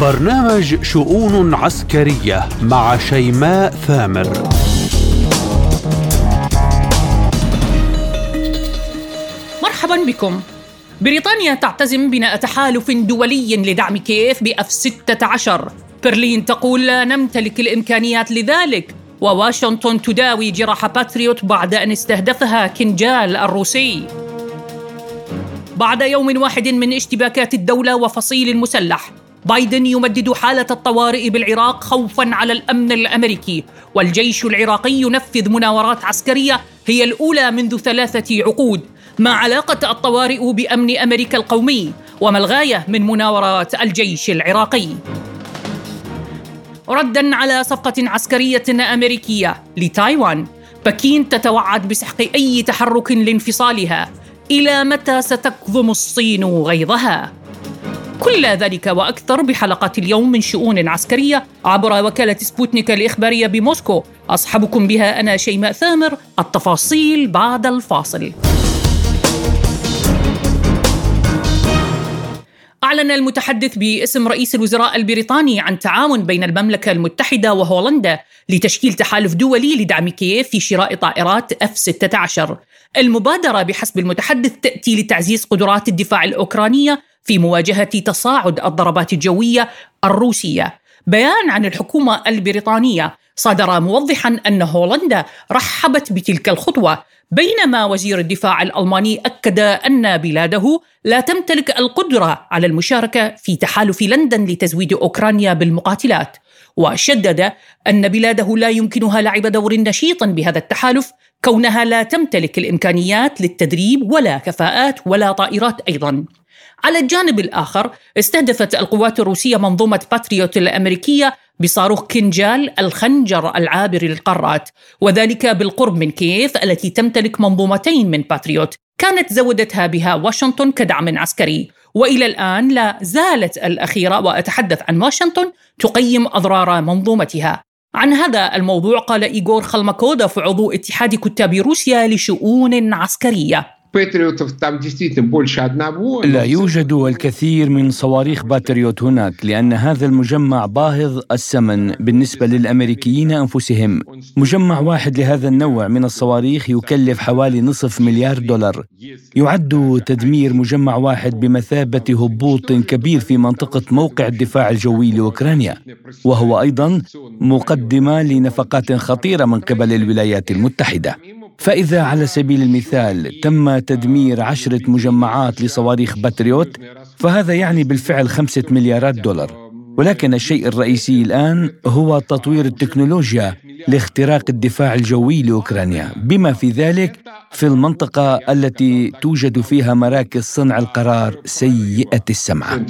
برنامج شؤون عسكرية مع شيماء ثامر. مرحبا بكم. بريطانيا تعتزم بناء تحالف دولي لدعم كييف بأف 16 برلين تقول لا نمتلك الإمكانيات لذلك وواشنطن تداوي جراح باتريوت بعد أن استهدفها كنجال الروسي. بعد يوم واحد من اشتباكات الدولة وفصيل المسلح بايدن يمدد حالة الطوارئ بالعراق خوفا على الأمن الأمريكي. والجيش العراقي ينفذ مناورات عسكرية هي الأولى منذ ثلاثة عقود. ما علاقة الطوارئ بأمن أمريكا القومي؟ وما الغاية من مناورات الجيش العراقي؟ ردا على صفقة عسكرية أمريكية لتايوان. بكين تتوعد بسحق أي تحرك لانفصالها. إلى متى ستكظم الصين غيظها؟ كل ذلك وأكثر بحلقة اليوم من شؤون عسكرية عبر وكالة سبوتنيك الإخبارية بموسكو. أصحبكم بها أنا شيماء ثامر. التفاصيل بعد الفاصل. أعلن المتحدث باسم رئيس الوزراء البريطاني عن تعاون بين المملكة المتحدة وهولندا لتشكيل تحالف دولي لدعم كييف في شراء طائرات F-16. المبادرة بحسب المتحدث تأتي لتعزيز قدرات الدفاع الأوكرانية في مواجهة تصاعد الضربات الجوية الروسية. بيان عن الحكومة البريطانية. صدر موضحا أن هولندا رحبت بتلك الخطوة بينما وزير الدفاع الألماني أكد أن بلاده لا تمتلك القدرة على المشاركة في تحالف لندن لتزويد أوكرانيا بالمقاتلات. وشدد أن بلاده لا يمكنها لعب دور نشيط بهذا التحالف كونها لا تمتلك الإمكانيات للتدريب ولا كفاءات ولا طائرات أيضا. على الجانب الآخر استهدفت القوات الروسية منظومة باتريوت الأمريكية بصاروخ كنجال الخنجر العابر للقارات وذلك بالقرب من كييف التي تمتلك منظومتين من باتريوت. كانت زودتها بها واشنطن كدعم عسكري. وإلى الآن لا زالت الأخيرة وأتحدث عن واشنطن تقيم أضرار منظومتها. عن هذا الموضوع قال إيغور خلمكودوف عضو اتحاد كتاب روسيا لشؤون عسكرية. لا يوجد الكثير من صواريخ باتريوت هناك لأن هذا المجمع باهظ الثمن بالنسبة للأمريكيين أنفسهم. مجمع واحد لهذا النوع من الصواريخ يكلف حوالي نصف مليار دولار. يعد تدمير مجمع واحد بمثابة هبوط كبير في منطقة موقع الدفاع الجوي لأوكرانيا. وهو أيضا مقدمة لنفقات خطيرة من قبل الولايات المتحدة. فإذا على سبيل المثال تم تدمير عشرة مجمعات لصواريخ باتريوت فهذا يعني بالفعل خمسة مليارات دولار. ولكن الشيء الرئيسي الآن هو تطوير التكنولوجيا لاختراق الدفاع الجوي لأوكرانيا. بما في ذلك في المنطقة التي توجد فيها مراكز صنع القرار سيئة السمعة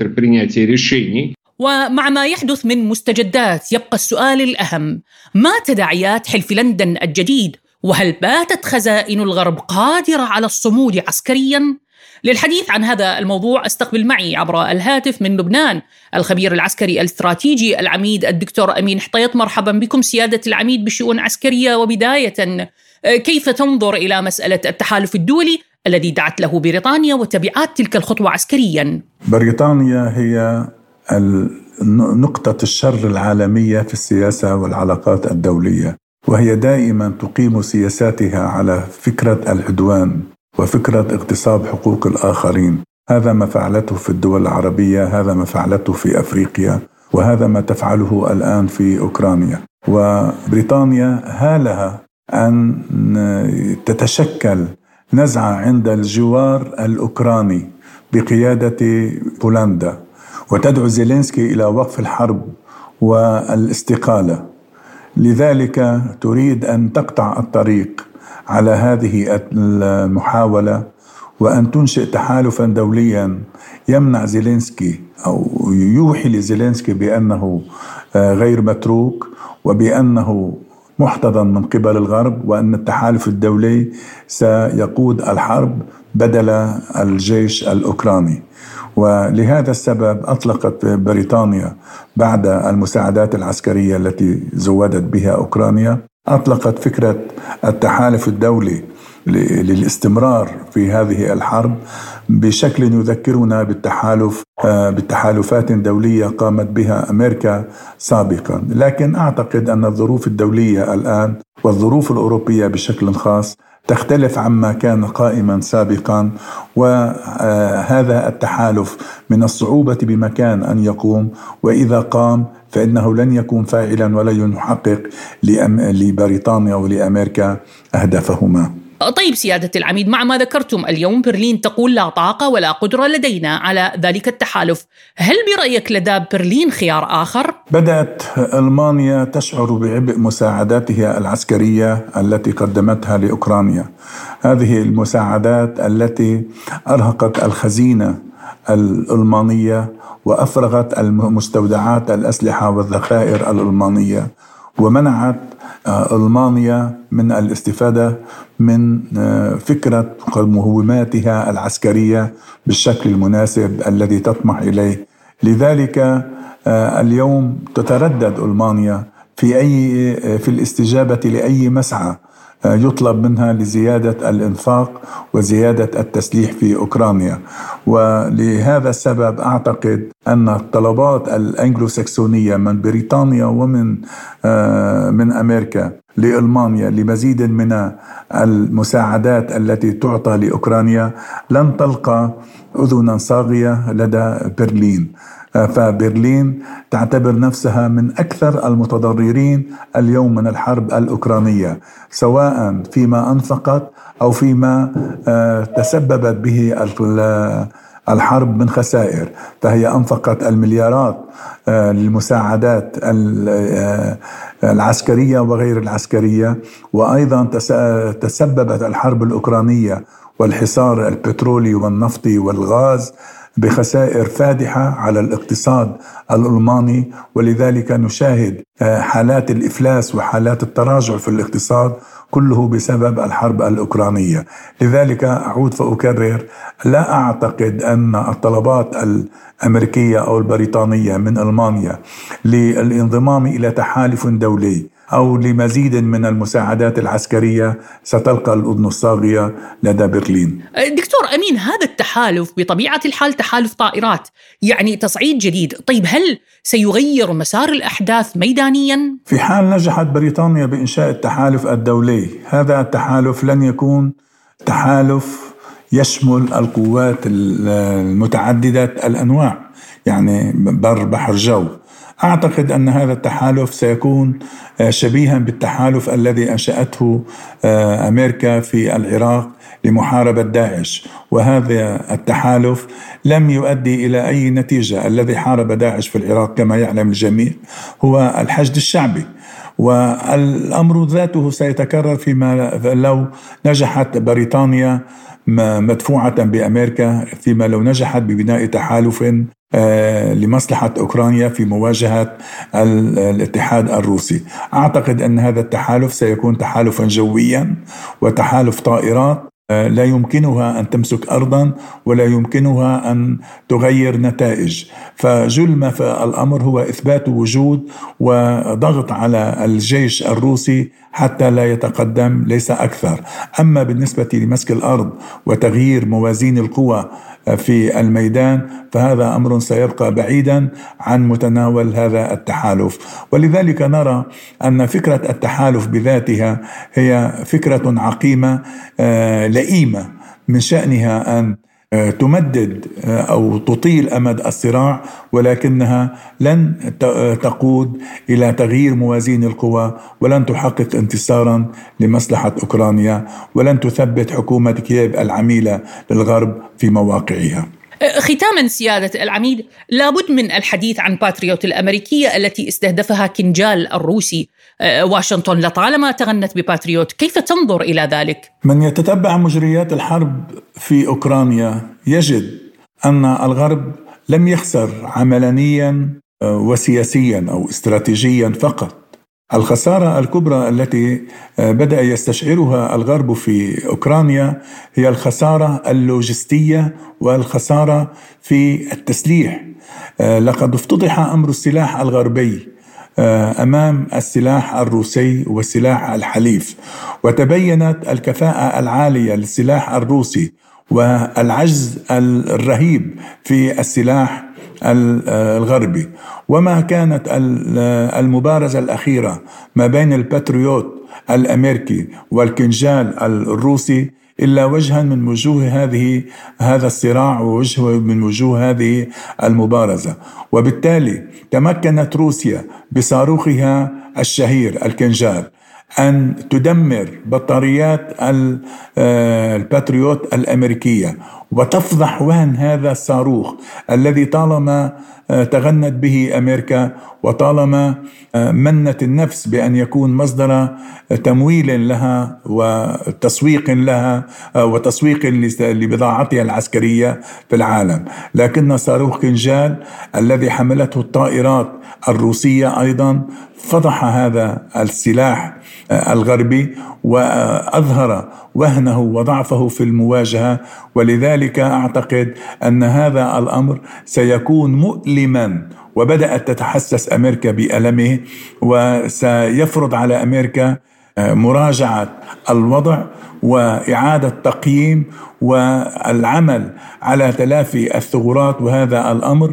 ومع ما يحدث من مستجدات يبقى السؤال الأهم ما تداعيات حلف لندن الجديد؟ وهل باتت خزائن الغرب قادرة على الصمود عسكريا؟ للحديث عن هذا الموضوع استقبل معي عبر الهاتف من لبنان الخبير العسكري الاستراتيجي العميد الدكتور أمين حطيط. مرحبا بكم سيادة العميد بشؤون عسكرية وبداية. كيف تنظر إلى مسألة التحالف الدولي الذي دعت له بريطانيا وتبعات تلك الخطوة عسكريا؟ بريطانيا هي نقطة الشر العالمية في السياسة والعلاقات الدولية. وهي دائما تقيم سياساتها على فكرة العدوان وفكرة اغتصاب حقوق الآخرين. هذا ما فعلته في الدول العربية هذا ما فعلته في أفريقيا وهذا ما تفعله الآن في أوكرانيا. وبريطانيا هالها أن تتشكل نزعة عند الجوار الأوكراني بقيادة بولندا وتدعو زيلينسكي إلى وقف الحرب والإستقالة. لذلك تريد أن تقطع الطريق على هذه المحاولة وأن تنشئ تحالفا دوليا يمنع زيلينسكي أو يوحي لزيلينسكي بأنه آه، غير متروك وبأنه محتضن من قبل الغرب وأن التحالف الدولي سيقود الحرب بدل الجيش الأوكراني. ولهذا السبب أطلقت بريطانيا بعد المساعدات العسكرية التي زودت بها أوكرانيا أطلقت فكرة التحالف الدولي للاستمرار في هذه الحرب بشكل يذكرنا بالتحالف آه، بالتحالفات دولية قامت بها أمريكا سابقا، لكن أعتقد أن الظروف الدولية الآن والظروف الأوروبية بشكل خاص تختلف عما كان قائما سابقا وهذا التحالف من الصعوبة بمكان أن يقوم وإذا قام فإنه لن يكون فاعلا ولن يحقق لبريطانيا ولأمريكا أهدافهما. طيب سيادة العميد مع ما ذكرتم اليوم برلين تقول لا طاقة ولا قدرة لدينا على ذلك التحالف. هل برأيك لدى برلين خيار آخر؟ بدأت ألمانيا تشعر بعبء مساعداتها العسكرية التي قدمتها لأوكرانيا. هذه المساعدات التي أرهقت الخزينة الألمانية وأفرغت المستودعات الأسلحة والذخائر الألمانية. ومنعت آه، ألمانيا من الاستفادة من آه، فكرة مهماتها العسكرية بالشكل المناسب الذي تطمح إليه. لذلك آه، اليوم تتردد ألمانيا في أي في الاستجابة لأي مسعى يطلب منها لزيادة الإنفاق وزيادة التسليح في أوكرانيا. ولهذا السبب أعتقد أن الطلبات الأنجلوساكسونية من بريطانيا ومن آه، من أمريكا لألمانيا لمزيد من المساعدات التي تعطى لأوكرانيا لن تلقى أذنا صاغية لدى برلين. فبرلين تعتبر نفسها من أكثر المتضررين اليوم من الحرب الأوكرانية سواء فيما أنفقت أو فيما آه، تسببت به الحرب من خسائر فهي أنفقت المليارات آه، للمساعدات آه، العسكرية وغير العسكرية وأيضا تسببت الحرب الأوكرانية والحصار البترولي والنفطي والغاز بخسائر فادحة على الاقتصاد الألماني ولذلك نشاهد آه، حالات الإفلاس وحالات التراجع في الاقتصاد كله بسبب الحرب الأوكرانية، لذلك أعود فأكرر لا أعتقد أن الطلبات الأمريكية أو البريطانية من ألمانيا للانضمام إلى تحالف دولي أو لمزيد من المساعدات العسكرية ستلقى الأذن الصاغية لدى برلين. دكتور أمين هذا التحالف بطبيعة الحال تحالف طائرات يعني تصعيد جديد. طيب هل سيغير مسار الأحداث ميدانيا؟ في حال نجحت بريطانيا بإنشاء التحالف الدولي هذا التحالف لن يكون تحالف يشمل القوات المتعددة الأنواع يعني بر بحر جو. أعتقد أن هذا التحالف سيكون آه، شبيها بالتحالف الذي أنشأته آه، أمريكا في العراق لمحاربة داعش. وهذا التحالف لم يؤدي إلى أي نتيجة. الذي حارب داعش في العراق كما يعلم الجميع هو الحشد الشعبي. والأمر ذاته سيتكرر فيما لو نجحت بريطانيا مدفوعة بأمريكا فيما لو نجحت ببناء تحالف لمصلحة أوكرانيا في مواجهة الاتحاد الروسي. أعتقد أن هذا التحالف سيكون تحالفا جويا وتحالف طائرات آه، لا يمكنها أن تمسك ارضا ولا يمكنها أن تغير نتائج. فجل ما في الامر هو إثبات وجود وضغط على الجيش الروسي حتى لا يتقدم ليس أكثر. أما بالنسبة لمسك الأرض وتغيير موازين القوى في الميدان فهذا أمر سيبقى بعيدا عن متناول هذا التحالف. ولذلك نرى أن فكرة التحالف بذاتها هي فكرة عقيمة آه، لئيمة من شأنها أن آه، تمدد آه، أو تطيل أمد الصراع ولكنها لن آه، تقود إلى تغيير موازين القوى ولن تحقق انتصارا لمصلحة أوكرانيا ولن تثبت حكومة كييف العميلة للغرب في مواقعها. ختاما سيادة العميد لابد من الحديث عن باتريوت الأمريكية التي استهدفها كنجال الروسي واشنطن لطالما تغنت بباتريوت كيف تنظر إلى ذلك؟ من يتتبع مجريات الحرب في أوكرانيا يجد أن الغرب لم يخسر عملانيا وسياسيا أو استراتيجيا فقط الخسارة الكبرى التي بدأ يستشعرها الغرب في أوكرانيا هي الخسارة اللوجستية والخسارة في التسليح. لقد افتضح أمر السلاح الغربي آه، أمام السلاح الروسي والسلاح الحليف وتبينت الكفاءة العالية للسلاح الروسي والعجز الرهيب في السلاح الغربي. وما كانت المبارزة الأخيرة ما بين الباتريوت الأمريكي والكنجال الروسي إلا وجها من وجوه هذه هذا الصراع ووجه من وجوه هذه المبارزة. وبالتالي تمكنت روسيا بصاروخها الشهير الكنجال أن تدمر بطاريات آه، الباتريوت الأمريكية. وتفضح وهن هذا الصاروخ الذي طالما آه، تغنت به أمريكا وطالما آه، منت النفس بأن يكون مصدر تمويل لها وتسويق لها وتسويق لبضاعتها العسكرية في العالم، لكن صاروخ كنجال الذي حملته الطائرات الروسية أيضا فضح هذا السلاح الغربي واظهر وهنه وضعفه في المواجهة. ولذلك أعتقد أن هذا الأمر سيكون مؤلما وبدأت تتحسس أمريكا بألمه وسيفرض على أمريكا مراجعة الوضع وإعادة تقييم والعمل على تلافي الثغرات. وهذا الأمر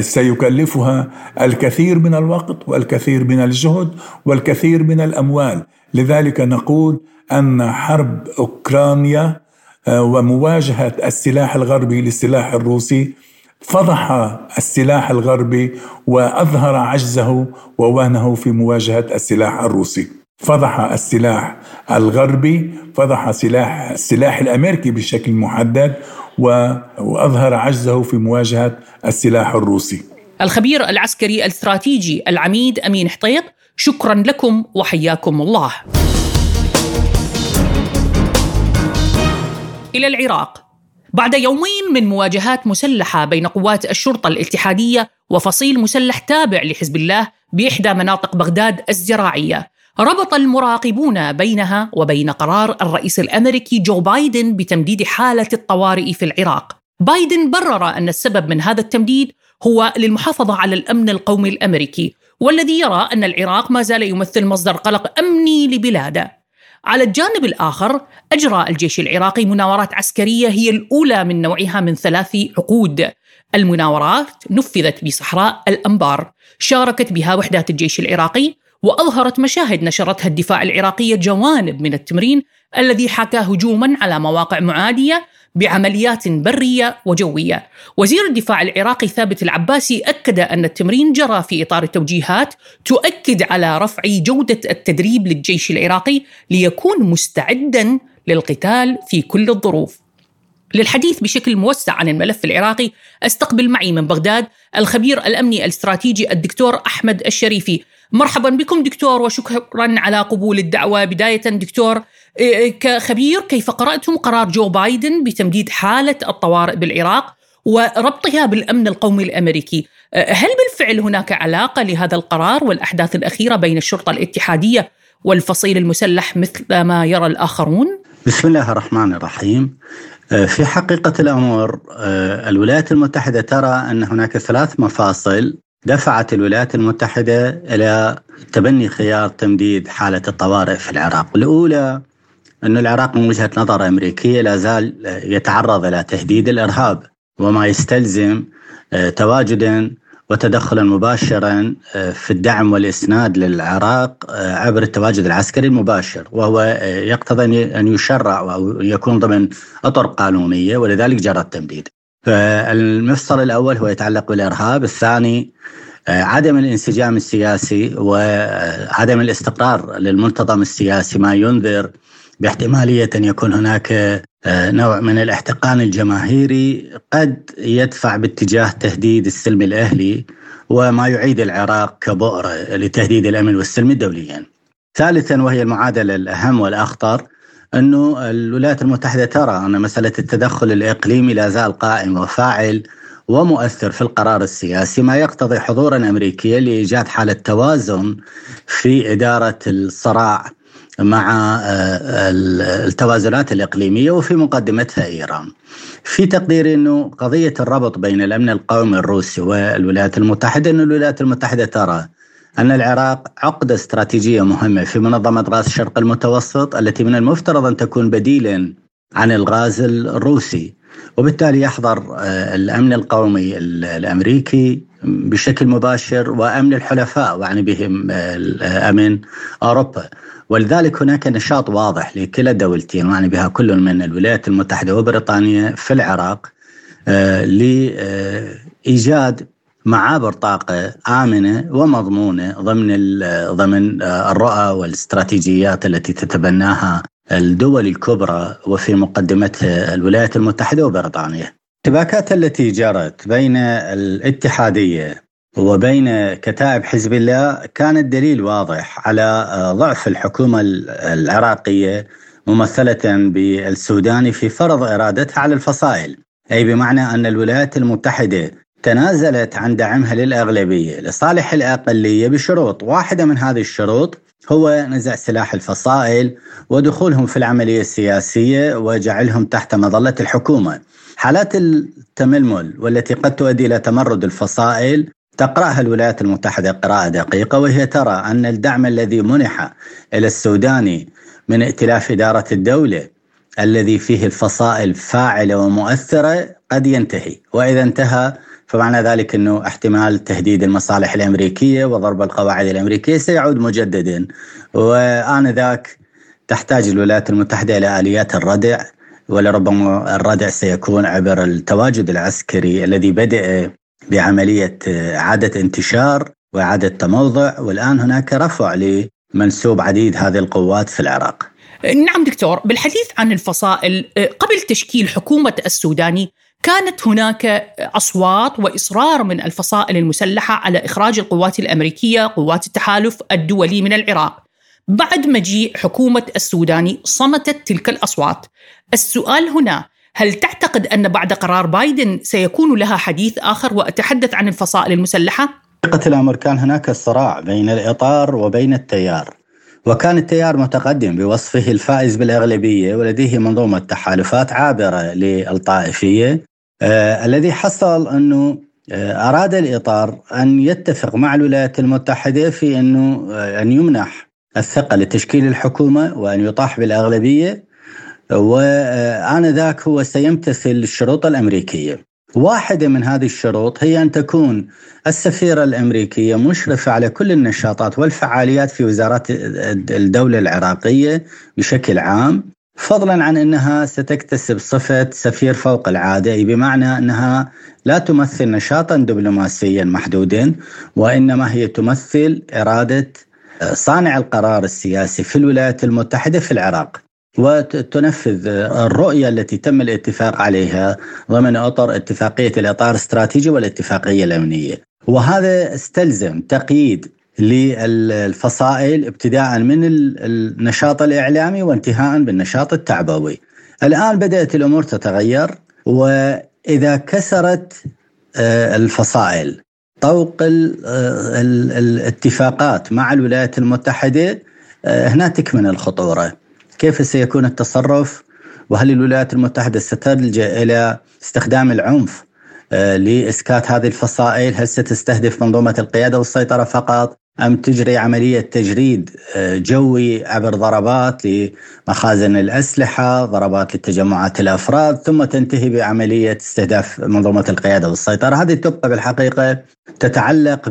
سيكلفها الكثير من الوقت والكثير من الجهد والكثير من الأموال. لذلك نقول أن حرب أوكرانيا آه، ومواجهة السلاح الغربي للسلاح الروسي فضح السلاح الغربي وأظهر عجزه ووهنه في مواجهة السلاح الروسي فضح السلاح الغربي فضح سلاح السلاح الأمريكي بشكل محدد وأظهر عجزه في مواجهة السلاح الروسي. الخبير العسكري الاستراتيجي العميد أمين حطيط شكرا لكم وحياكم الله. إلى العراق بعد يومين من مواجهات مسلحة بين قوات الشرطة الاتحادية وفصيل مسلح تابع لحزب الله بإحدى مناطق بغداد الزراعية ربط المراقبون بينها وبين قرار الرئيس الأمريكي جو بايدن بتمديد حالة الطوارئ في العراق. بايدن برر أن السبب من هذا التمديد هو للمحافظة على الأمن القومي الأمريكي والذي يرى أن العراق ما زال يمثل مصدر قلق أمني لبلاده. على الجانب الآخر اجرى الجيش العراقي مناورات عسكرية هي الأولى من نوعها من ثلاث عقود. المناورات نفذت بصحراء الأنبار، شاركت بها وحدات الجيش العراقي وأظهرت مشاهد نشرتها الدفاع العراقيه جوانب من التمرين الذي حكى هجوما على مواقع معادية بعمليات برية وجوية. وزير الدفاع العراقي ثابت العباسي أكد أن التمرين جرى في إطار توجيهات تؤكد على رفع جودة التدريب للجيش العراقي ليكون مستعدا للقتال في كل الظروف. للحديث بشكل موسع عن الملف العراقي أستقبل معي من بغداد الخبير الأمني الاستراتيجي الدكتور أحمد الشريفي مرحبا بكم دكتور وشكرا على قبول الدعوة بداية دكتور كخبير كيف قرأتم قرار جو بايدن بتمديد حالة الطوارئ بالعراق وربطها بالأمن القومي الأمريكي. إيه، هل بالفعل هناك علاقة لهذا القرار والأحداث الأخيرة بين الشرطة الاتحادية والفصيل المسلح مثل ما يرى الآخرون؟ بسم الله الرحمن الرحيم. في حقيقة الأمر الولايات المتحدة ترى أن هناك ثلاث مفاصل دفعت الولايات المتحدة إلى تبني خيار تمديد حالة الطوارئ في العراق. الأولى أن العراق من وجهة نظر أمريكية لا زال يتعرض إلى تهديد الإرهاب وما يستلزم آه، تواجدا وتدخلا مباشرا آه، في الدعم والإسناد للعراق آه، عبر التواجد العسكري المباشر وهو يقتضي أن يشرع أو يكون ضمن أطر قانونية ولذلك جرى التمديد. فالمفصل الأول هو يتعلق بالإرهاب الثاني آه، عدم الانسجام السياسي وعدم الاستقرار للمنتظم السياسي ما ينذر باحتمالية أن يكون هناك آه، نوع من الاحتقان الجماهيري قد يدفع باتجاه تهديد السلم الأهلي وما يعيد العراق كبؤرة لتهديد الأمن والسلم الدوليا. ثالثا وهي المعادلة الأهم والأخطر أنه الولايات المتحدة ترى أن مسألة التدخل الإقليمي لا زال قائم وفاعل ومؤثر في القرار السياسي ما يقتضي حضورا امريكيا لإيجاد حالة توازن في إدارة الصراع مع آه، التوازنات الإقليمية وفي مقدمتها إيران. في تقديري إنه قضية الربط بين الأمن القومي الروسي والولايات المتحدة إنه الولايات المتحدة ترى أن العراق عقدة استراتيجية مهمة في منظمة غاز الشرق المتوسط التي من المفترض أن تكون بديلا عن الغاز الروسي وبالتالي يحضر آه، الأمن القومي الأمريكي بشكل مباشر وأمن الحلفاء وعني بهم آه، أمن أوروبا. ولذلك هناك نشاط واضح لكلا الدولتين وعني بها كل من الولايات المتحدة وبريطانيا في العراق آه، لإيجاد معابر طاقة آمنة ومضمونة ضمن ضمن الرؤى والإستراتيجيات التي تتبناها الدول الكبرى وفي مقدمتها الولايات المتحدة وبريطانيا. الاشتباكات التي جرت بين الاتحادية وبين كتائب حزب الله كانت دليل واضح على ضعف الحكومة العراقية ممثلة بالسوداني في فرض إرادتها على الفصائل. أي بمعنى أن الولايات المتحدة تنازلت عن دعمها للأغلبية لصالح الأقلية بشروط واحدة من هذه الشروط هو نزع سلاح الفصائل ودخولهم في العملية السياسية وجعلهم تحت مظلة الحكومة. حالات التململ والتي قد تؤدي إلى تمرد الفصائل تقرأها الولايات المتحدة قراءة دقيقة وهي ترى أن الدعم الذي منح إلى السوداني من ائتلاف إدارة الدولة الذي فيه الفصائل فاعلة ومؤثرة قد ينتهي. وإذا انتهى فمعنى ذلك إنه احتمال تهديد المصالح الأمريكية وضرب القواعد الأمريكية سيعود مجددا وآنذاك تحتاج الولايات المتحدة إلى آليات الردع ولربما الردع سيكون عبر التواجد العسكري الذي بدأ بعملية إعادة انتشار وإعادة تموضع والآن هناك رفع لمنسوب عديد هذه القوات في العراق. نعم دكتور بالحديث عن الفصائل قبل تشكيل حكومة السوداني كانت هناك أصوات وإصرار من الفصائل المسلحة على إخراج القوات الأمريكية قوات التحالف الدولي من العراق. بعد مجيء حكومة السوداني صمتت تلك الأصوات. السؤال هنا هل تعتقد أن بعد قرار بايدن سيكون لها حديث آخر وأتحدث عن الفصائل المسلحة؟ حقيقه الأمر كان هناك صراع بين الإطار وبين التيار. وكان التيار متقدم بوصفه الفائز بالإغلبية ولديه منظومة تحالفات عابرة للطائفية آه الذي حصل أنه آه أراد الإطار أن يتفق مع الولايات المتحدة في أنه آه أن يمنح الثقة لتشكيل الحكومة وأن يطاح بالأغلبية وآنذاك هو سيمتثل الشروط الأمريكية. واحدة من هذه الشروط هي أن تكون السفيرة الأمريكية مشرفة على كل النشاطات والفعاليات في وزارات الدولة العراقية بشكل عام فضلا عن إنها ستكتسب صفة سفير فوق العادة اي بمعنى إنها لا تمثل نشاطا دبلوماسيا محدودا وإنما هي تمثل إرادة صانع القرار السياسي في الولايات المتحدة في العراق. وتنفذ الرؤية التي تم الاتفاق عليها ضمن أطر اتفاقية الإطار الاستراتيجي والاتفاقية الأمنية. وهذا استلزم تقييد للفصائل ابتداء من النشاط الإعلامي وانتهاء بالنشاط التعبوي. الآن بدأت الأمور تتغير وإذا كسرت آه، الفصائل طوق الاتفاقات مع الولايات المتحدة آه، هنا تكمن الخطورة. كيف سيكون التصرف؟ وهل الولايات المتحدة ستلجأ إلى استخدام العنف آه، لإسكات هذه الفصائل؟ هل ستستهدف منظومة القيادة والسيطرة فقط؟ أم تجري عملية تجريد آه، جوي عبر ضربات لمخازن الأسلحة ضربات لتجمعات الأفراد ثم تنتهي بعملية استهداف منظومة القيادة والسيطرة. هذه تبقى بالحقيقة تتعلق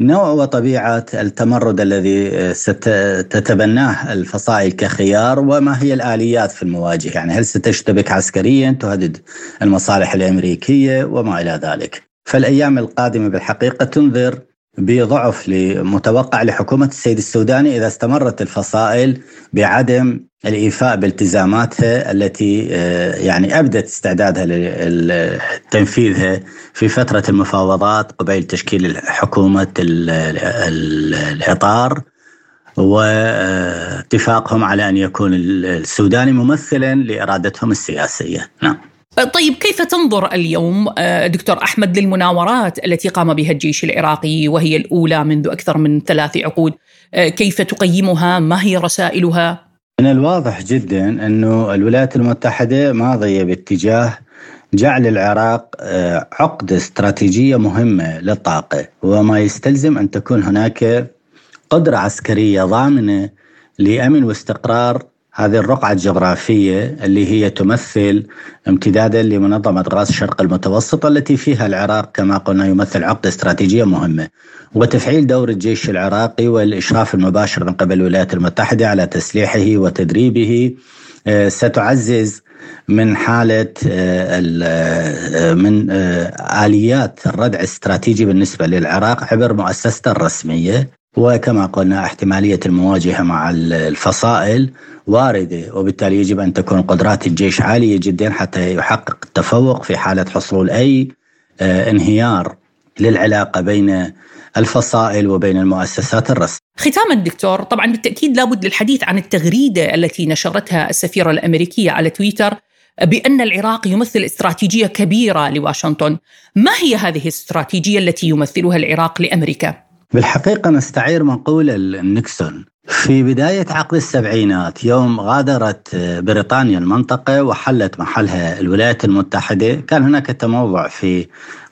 بنوع وطبيعة التمرد الذي آه، ستتبناه الفصائل كخيار وما هي الآليات في المواجهة يعني هل ستشتبك عسكريا تهدد المصالح الأمريكية وما إلى ذلك؟ فالأيام القادمة بالحقيقة تنذر بضعف متوقع لحكومة السيد السوداني إذا استمرت الفصائل بعدم الإيفاء بالتزاماتها التي آه، يعني أبدت استعدادها لتنفيذها في فترة المفاوضات قبيل تشكيل حكومة الإطار واتفاقهم على أن يكون السوداني ممثلا لإرادتهم السياسية. نعم. طيب كيف تنظر اليوم آه، دكتور أحمد للمناورات التي قام بها الجيش العراقي وهي الأولى منذ أكثر من ثلاث عقود؟ آه، كيف تقيمها؟ ما هي رسائلها؟ من الواضح جدا أنه الولايات المتحدة ماضية باتجاه جعل العراق آه، عقدة استراتيجية مهمة للطاقة وما يستلزم أن تكون هناك قدرة عسكرية ضامنة لأمن واستقرار هذه الرقعة الجغرافية اللي هي تمثل امتدادا لمنظمة غاز الشرق المتوسط التي فيها العراق كما قلنا يمثل عقدة استراتيجية مهمة. وتفعيل دور الجيش العراقي والإشراف المباشر من قبل الولايات المتحدة على تسليحه وتدريبه آه، ستعزز من حالة آه، آه، من آليات الردع الاستراتيجي بالنسبة للعراق عبر مؤسسته الرسمية. وكما قلنا احتمالية المواجهة مع الفصائل واردة وبالتالي يجب أن تكون قدرات الجيش عالية جدا حتى يحقق التفوق في حالة حصول أي آه، انهيار للعلاقة بين الفصائل وبين المؤسسات الرسمية ختاما دكتور طبعا بالتأكيد لابد للحديث عن التغريدة التي نشرتها السفيرة الأمريكية على تويتر بأن العراق يمثل استراتيجية كبيرة لواشنطن ما هي هذه الاستراتيجية التي يمثلها العراق لأمريكا؟ بالحقيقة نستعير مقولة نيكسون في بداية عقد السبعينات يوم غادرت بريطانيا المنطقة وحلت محلها الولايات المتحدة كان هناك تموضع في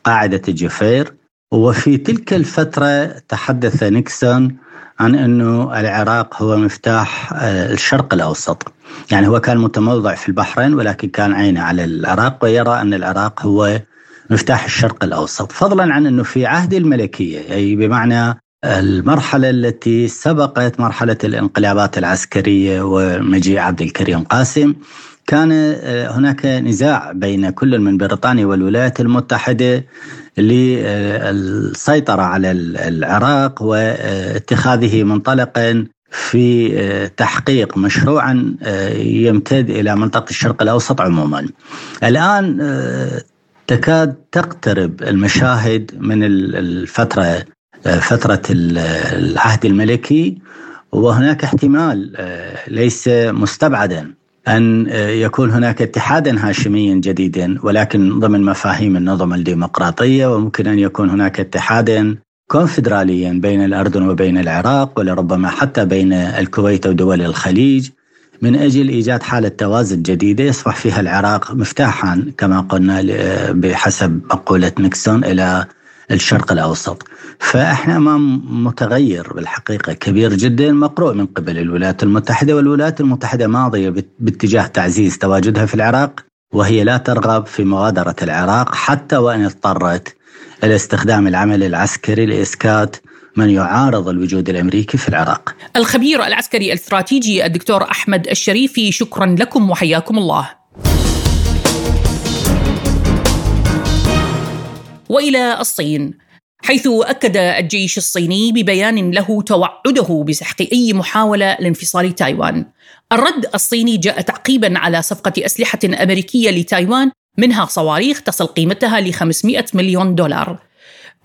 قاعدة الجفير وفي تلك الفترة تحدث نيكسون عن أنه العراق هو مفتاح آه، الشرق الأوسط. يعني هو كان متموضع في البحرين ولكن كان عينه على العراق ويرى أن العراق هو مفتاح الشرق الأوسط، فضلا عن إنه في عهد الملكية أي بمعنى المرحلة التي سبقت مرحلة الانقلابات العسكرية ومجيء عبد الكريم قاسم كان آه، هناك نزاع بين كل من بريطانيا والولايات المتحدة للسيطرة على العراق واتخاذه منطلقا في آه، تحقيق مشروعا آه، يمتد إلى منطقة الشرق الأوسط عموما. الآن تكاد تقترب المشاهد من الفترة فترة العهد الملكي وهناك احتمال آه، ليس مستبعدا أن آه، يكون هناك اتحادا هاشميا جديدا ولكن ضمن مفاهيم النظم الديمقراطية وممكن أن يكون هناك اتحادا كونفدراليا بين الأردن وبين العراق ولربما حتى بين الكويت ودول الخليج. من أجل إيجاد حالة توازن جديدة يصبح فيها العراق مفتاحا كما قلنا بحسب مقولة نيكسون إلى الشرق الأوسط. فإحنا أمام متغير بالحقيقة. كبير جدا مقروء من قبل الولايات المتحدة والولايات المتحدة ماضية باتجاه تعزيز تواجدها في العراق وهي لا ترغب في مغادرة العراق حتى وإن اضطرت إلى استخدام العمل العسكري لإسكات من يعارض الوجود الأمريكي في العراق. الخبير العسكري الاستراتيجي الدكتور أحمد الشريفي شكرا لكم وحياكم الله. وإلى الصين حيث أكد الجيش الصيني ببيان له توعده بسحق أي محاولة لانفصال تايوان. الرد الصيني جاء تعقيبا على صفقة أسلحة أمريكية لتايوان منها صواريخ تصل قيمتها ل 500 مليون دولار.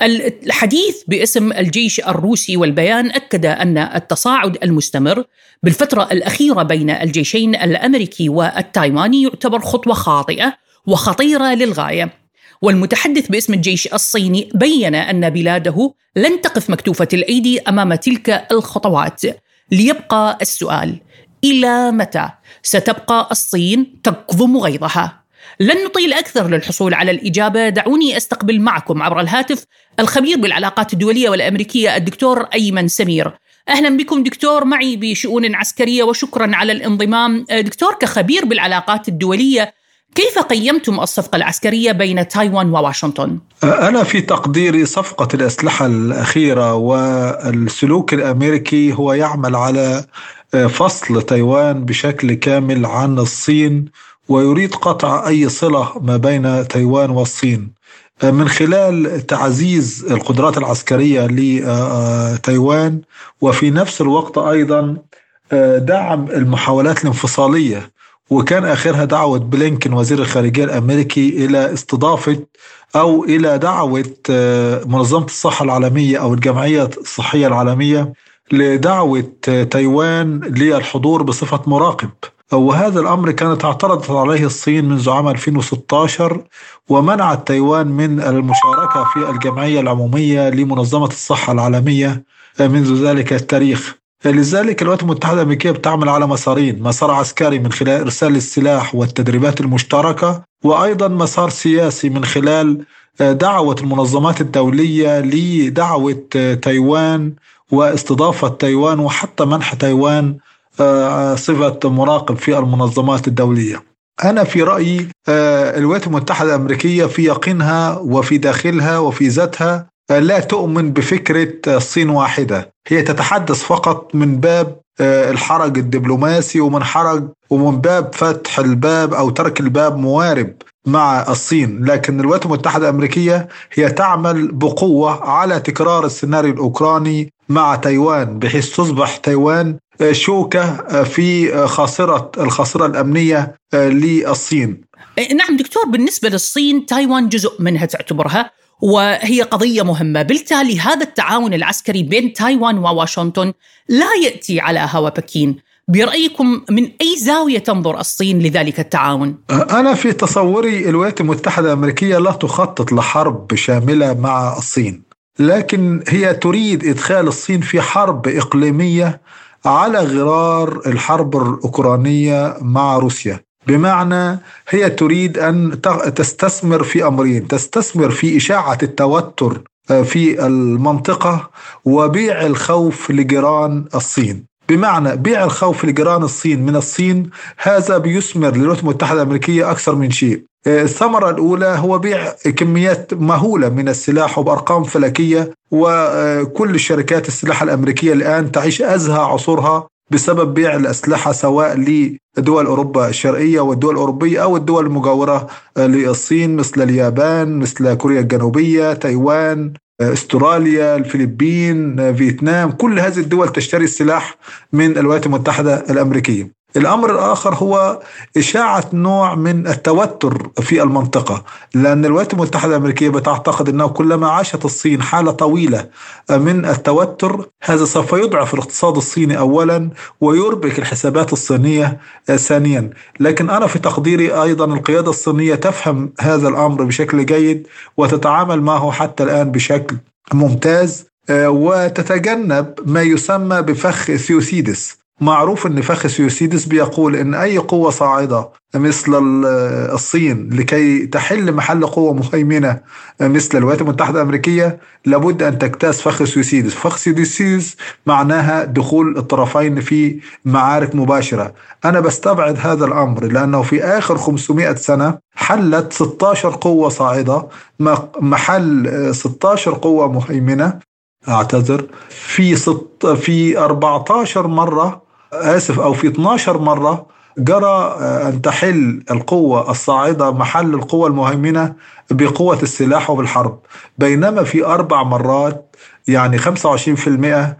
الحديث باسم الجيش الروسي والبيان أكد أن التصاعد المستمر بالفترة الأخيرة بين الجيشين الأمريكي والتايواني يعتبر خطوة خاطئة وخطيرة للغاية. والمتحدث باسم الجيش الصيني بين أن بلاده لن تقف مكتوفة الأيدي أمام تلك الخطوات. ليبقى السؤال: إلى متى ستبقى الصين تكظم غيظها؟ لن نطيل أكثر للحصول على الإجابة. دعوني أستقبل معكم عبر الهاتف الخبير بالعلاقات الدولية والأمريكية الدكتور أيمن سمير. أهلا بكم دكتور معي بشؤون عسكرية وشكرا على الانضمام. دكتور كخبير بالعلاقات الدولية كيف قيمتم الصفقة العسكرية بين تايوان وواشنطن؟ أنا في تقديري صفقة الأسلحة الأخيرة والسلوك الأمريكي هو يعمل على فصل تايوان بشكل كامل عن الصين ويريد قطع أي صلة ما بين تايوان والصين. من خلال تعزيز القدرات العسكرية لتايوان وفي نفس الوقت أيضا دعم المحاولات الانفصالية. وكان آخرها دعوة بلينكن وزير الخارجية الأمريكي إلى استضافة أو إلى دعوة منظمة الصحة العالمية أو الجمعية الصحية العالمية لدعوة تايوان للحضور بصفة مراقب. وهذا الأمر كانت اعترضت عليه الصين منذ عام 2016 ومنعت تايوان من المشاركة في الجمعية العمومية لمنظمة الصحة العالمية منذ ذلك التاريخ. لذلك الولايات المتحدة الأمريكية بتعمل على مسارين مسار عسكري من خلال إرسال السلاح والتدريبات المشتركة وأيضا مسار سياسي من خلال آه، دعوة المنظمات الدولية لدعوة آه، تايوان واستضافة تايوان وحتى منح تايوان صفة مراقب في المنظمات الدولية. أنا في رأيي الولايات المتحدة الأمريكية في يقينها وفي داخلها وفي ذاتها لا تؤمن بفكرة الصين واحدة. هي تتحدث فقط من باب الحرج الدبلوماسي ومن حرج ومن باب فتح الباب أو ترك الباب موارب مع الصين. لكن الولايات المتحدة الأمريكية هي تعمل بقوة على تكرار السيناريو الأوكراني مع تايوان بحيث تصبح تايوان شوكة في خاصرة الخاصرة الأمنية للصين. نعم دكتور بالنسبة للصين تايوان جزء منها تعتبرها وهي قضية مهمة، بالتالي هذا التعاون العسكري بين تايوان وواشنطن لا يأتي على هوا بكين، برأيكم من أي زاوية تنظر الصين لذلك التعاون؟ أنا في تصوري الولايات المتحدة الأمريكية لا تخطط لحرب شاملة مع الصين لكن هي تريد إدخال الصين في حرب إقليمية على غرار الحرب الأوكرانية مع روسيا. بمعنى هي تريد أن تستثمر في أمرين تستثمر في إشاعة التوتر آه، في المنطقة وبيع الخوف لجيران الصين. بمعنى بيع الخوف لجيران الصين من الصين هذا بيثمر للولايات المتحدة الأمريكية أكثر من شيء. آه، الثمرة الأولى هو بيع كميات مهولة من السلاح وبأرقام فلكية وكل شركات السلاح الأمريكية الآن تعيش أزهى عصورها بسبب بيع الأسلحة سواء لدول أوروبا الشرقية والدول الأوروبية أو الدول المجاورة للصين مثل اليابان مثل كوريا الجنوبية تايوان. استراليا الفلبين فيتنام كل هذه الدول تشتري السلاح من الولايات المتحدة الأمريكية. الأمر الآخر هو إشاعة نوع من التوتر في المنطقة لأن الولايات المتحدة الأمريكية بتعتقد أنه كلما عاشت الصين حالة طويلة من التوتر هذا سوف يضعف الاقتصاد الصيني أولا ويربك الحسابات الصينية ثانيا. لكن أنا في تقديري أيضا القيادة الصينية تفهم هذا الأمر بشكل جيد وتتعامل معه حتى الآن بشكل ممتاز آه، وتتجنب ما يسمى بفخ ثيوسيدس. معروف إن فخسيوسيدس بيقول إن أي قوة صاعدة مثل الصين لكي تحل محل قوة مهيمنه مثل الولايات المتحدة الأمريكية لابد أن تجتاز فخسيوسيدس فخسيوسيدس معناها دخول الطرفين في معارك مباشرة. أنا بستبعد هذا الأمر لأنه في آخر 500 سنة حلت 16 قوة صاعدة. محل 16 قوة مهيمنه أعتذر. في ست في 14 مرة آسف أو في 12 مرة جرى آه، أن تحل القوة الصاعدة محل القوة المهيمنة بقوة السلاح وبالحرب. بينما في أربع مرات يعني 25% آه،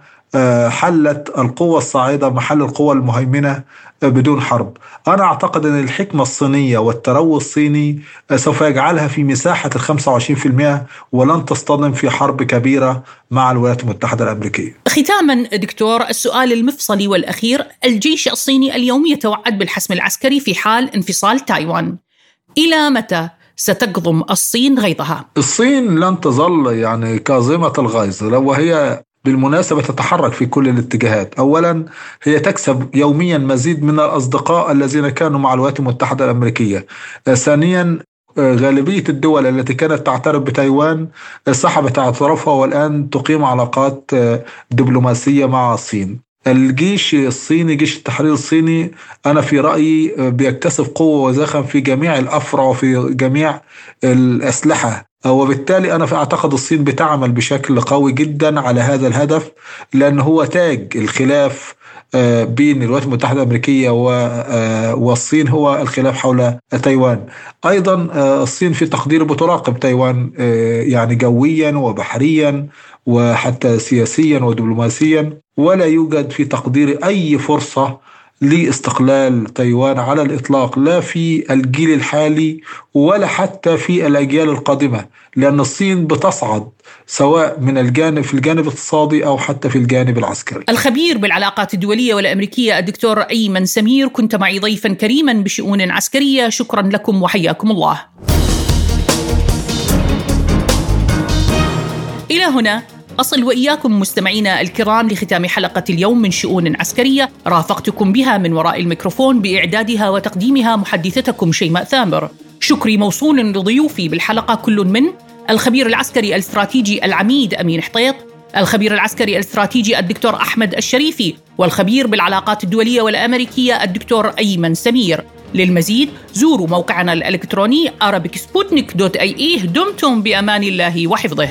حلت القوة الصاعدة محل القوة المهيمنة آه، بدون حرب. أنا أعتقد أن الحكمة الصينية والتروي الصيني آه، سوف يجعلها في مساحة ال 25% ولن تصطدم في حرب كبيرة مع الولايات المتحدة الأمريكية. ختاما دكتور السؤال المفصلي والأخير الجيش الصيني اليوم يتوعد بالحسم العسكري في حال انفصال تايوان. إلى متى ستكظم الصين غيظها؟ الصين لن تظل يعني كاظمة الغيظ وهي بالمناسبة تتحرك في كل الاتجاهات. أولا هي تكسب يوميا مزيد من الأصدقاء الذين كانوا مع الولايات المتحدة الأمريكية. ثانيا غالبية الدول التي كانت تعترف بتايوان سحبت اعترافها والآن تقيم علاقات دبلوماسية مع الصين. الجيش الصيني جيش التحرير الصيني أنا في رأيي بيكتسب قوة وزخم في جميع الأفرع وفي جميع الأسلحة. وبالتالي أنا أعتقد الصين بتعمل بشكل قوي جدا على هذا الهدف لأن هو تاج الخلاف آه، بين الولايات المتحدة الأمريكية آه، والصين هو الخلاف حول تايوان. أيضا آه، الصين في تقدير بتراقب تايوان يعني جويا وبحريا وحتى سياسيا ودبلوماسيا ولا يوجد في تقدير أي فرصة لاستقلال تايوان على الإطلاق لا في الجيل الحالي ولا حتى في الأجيال القادمة لأن الصين بتصعد سواء من الجانب في الجانب الاقتصادي أو حتى في الجانب العسكري. الخبير بالعلاقات الدولية والأمريكية الدكتور أيمن سمير كنت معي ضيفا كريما بشؤون عسكرية شكرا لكم وحياكم الله. إلى هنا أصل وإياكم مستمعينا الكرام لختام حلقة اليوم من شؤون عسكرية. رافقتكم بها من وراء الميكروفون بإعدادها وتقديمها محدثتكم شيماء ثامر. شكري موصول لضيوفي بالحلقة كل من الخبير العسكري الاستراتيجي العميد أمين حطيط الخبير العسكري الاستراتيجي الدكتور أحمد الشريفي والخبير بالعلاقات الدولية والأمريكية الدكتور أيمن سمير. للمزيد زوروا موقعنا الإلكتروني arabicsputnik.ie دمتم بأمان الله وحفظه.